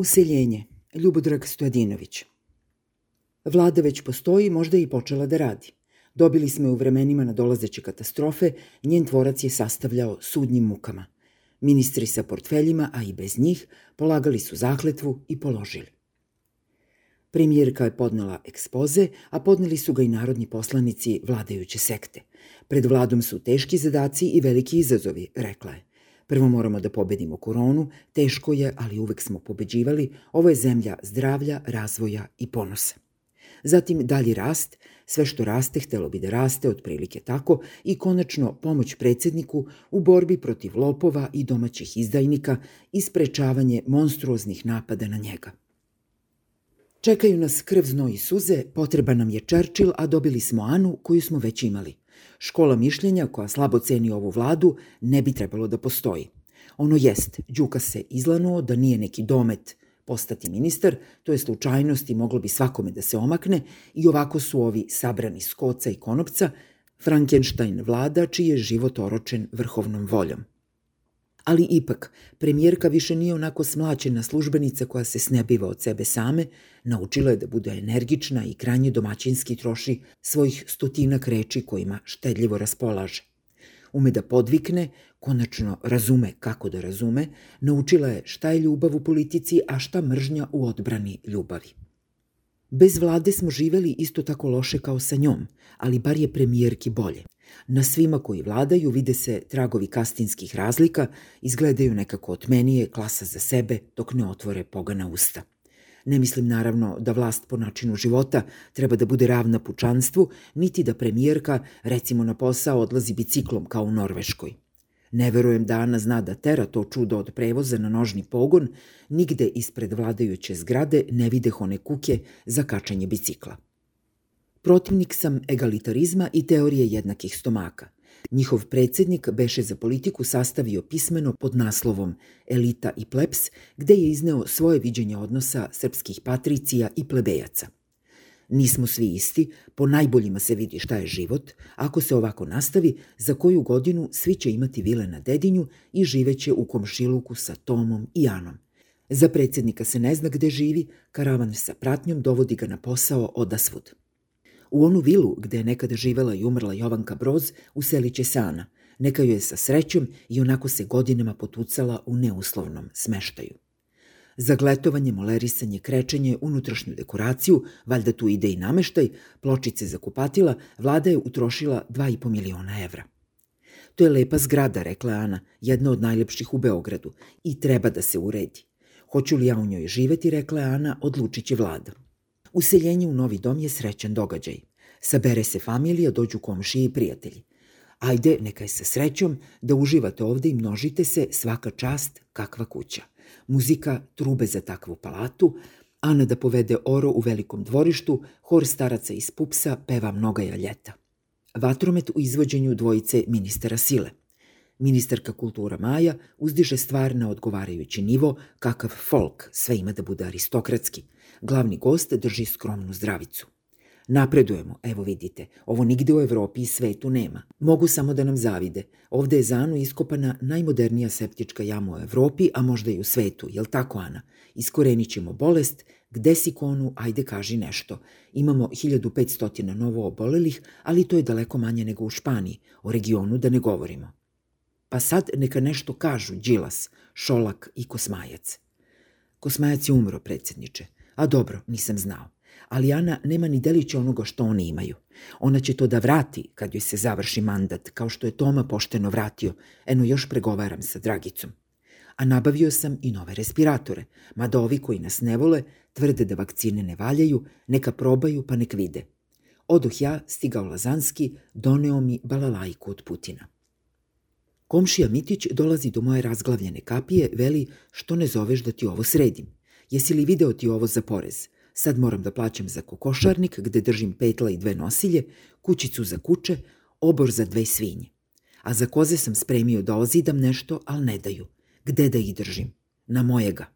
Useljenje. Ljubodrag Stojadinović. Vlada već postoji, možda je i počela da radi. Dobili smo je u vremenima na dolazeće katastrofe, njen tvorac je sastavljao sudnjim mukama. Ministri sa portfeljima, a i bez njih, polagali su zakletvu i položili. Premijerka je podnela ekspoze, a podneli su ga i narodni poslanici vladajuće sekte. Pred vladom su teški zadaci i veliki izazovi, rekla je. Prvo moramo da pobedimo koronu, teško je, ali uvek smo pobeđivali, ovo je zemlja zdravlja, razvoja i ponosa. Zatim dalji rast, sve što raste htelo bi da raste otprilike tako i konačno pomoć predsedniku u borbi protiv lopova i domaćih izdajnika i sprečavanje monstruoznih napada na njega. Čekaju nas krv, znoj i suze, potreba nam je Churchill, a dobili smo Anu koju smo već imali. Škola mišljenja koja slabo ceni ovu vladu ne bi trebalo da postoji. Ono jest, Đuka se izlanuo da nije neki domet postati ministar, to je slučajnost i moglo bi svakome da se omakne i ovako su ovi sabrani s koca i konopca, Frankenstein vlada čiji je život oročen vrhovnom voljom. Ali ipak, premijerka više nije onako smlaćena službenica koja se snebiva od sebe same, naučila je da bude energična i krajnje domaćinski troši svojih stotinak reči kojima štedljivo raspolaže. Ume da podvikne, konačno razume kako da razume, naučila je šta je ljubav u politici, a šta mržnja u odbrani ljubavi. Bez vlade smo živeli isto tako loše kao sa njom, ali bar je premijerki bolje. Na svima koji vladaju vide se tragovi kastinskih razlika, izgledaju nekako otmenije, klasa za sebe, dok ne otvore pogana usta. Ne mislim naravno da vlast po načinu života treba da bude ravna pučanstvu, niti da premijerka, recimo na posao, odlazi biciklom kao u Norveškoj. Ne verujem da Ana zna da tera to čudo od prevoza na nožni pogon, nigde ispred vladajuće zgrade ne videh one kuke za kačanje bicikla. Protivnik sam egalitarizma i teorije jednakih stomaka. Njihov predsednik beše za politiku sastavio pismeno pod naslovom Elita i plebs, gde je izneo svoje viđenje odnosa srpskih patricija i plebejaca. Nismo svi isti, po najboljima se vidi šta je život, ako se ovako nastavi, za koju godinu svi će imati vile na dedinju i živeće u komšiluku sa Tomom i Anom. Za predsednika se ne zna gde živi, karavan sa pratnjom dovodi ga na posao odasvud. U onu vilu gde je nekada živela i umrla Jovanka Broz useliće se Ana. Neka joj je sa srećom i onako se godinama potucala u neuslovnom smeštaju. Zagletovanje, molerisanje, krečenje, unutrašnju dekoraciju, valjda tu ide i nameštaj, pločice za kupatila, vlada je utrošila 2,5 miliona evra. To je lepa zgrada, rekla Ana, jedna od najlepših u Beogradu i treba da se uredi. Hoću li ja u njoj živeti, rekla je Ana, odlučit će vlada. Useljenje u novi dom je srećan događaj. Sabere se familija, dođu komšije i prijatelji. Ajde, neka je sa srećom da uživate ovde i množite se svaka čast kakva kuća. Muzika, trube za takvu palatu, Ana da povede oro u velikom dvorištu, hor staraca iz pupsa peva mnogaja ljeta. Vatromet u izvođenju dvojice ministara sile. Ministarka kultura Maja uzdiže stvar na odgovarajući nivo, kakav folk, sve ima da bude aristokratski. Glavni gost drži skromnu zdravicu. Napredujemo, evo vidite, ovo nigde u Evropi i svetu nema. Mogu samo da nam zavide. Ovde je za Anu iskopana najmodernija septička jama u Evropi, a možda i u svetu, jel tako Ana? Iskorenit ćemo bolest, gde si konu, ajde kaži nešto. Imamo 1500 novo obolelih, ali to je daleko manje nego u Španiji, o regionu da ne govorimo. Pa sad neka nešto kažu Đilas, Šolak i Kosmajac. Kosmajac je umro, predsedniče. A dobro, nisam znao. Ali Ana nema ni delića onoga što oni imaju. Ona će to da vrati kad joj se završi mandat, kao što je Toma pošteno vratio. Eno još pregovaram sa Dragicom. A nabavio sam i nove respiratore, mada ovi koji nas ne vole tvrde da vakcine ne valjaju, neka probaju pa nek vide. Odoh ja, stigao Lazanski, doneo mi balalajku od Putina. Komšija Mitić dolazi do moje razglavljene kapije, veli što ne zoveš da ti ovo sredim. Jesi li video ti ovo za porez? Sad moram da plaćam za kokošarnik gde držim petla i dve nosilje, kućicu za kuće, obor za dve svinje. A za koze sam spremio da ozidam nešto, ali ne daju. Gde da ih držim? Na mojega.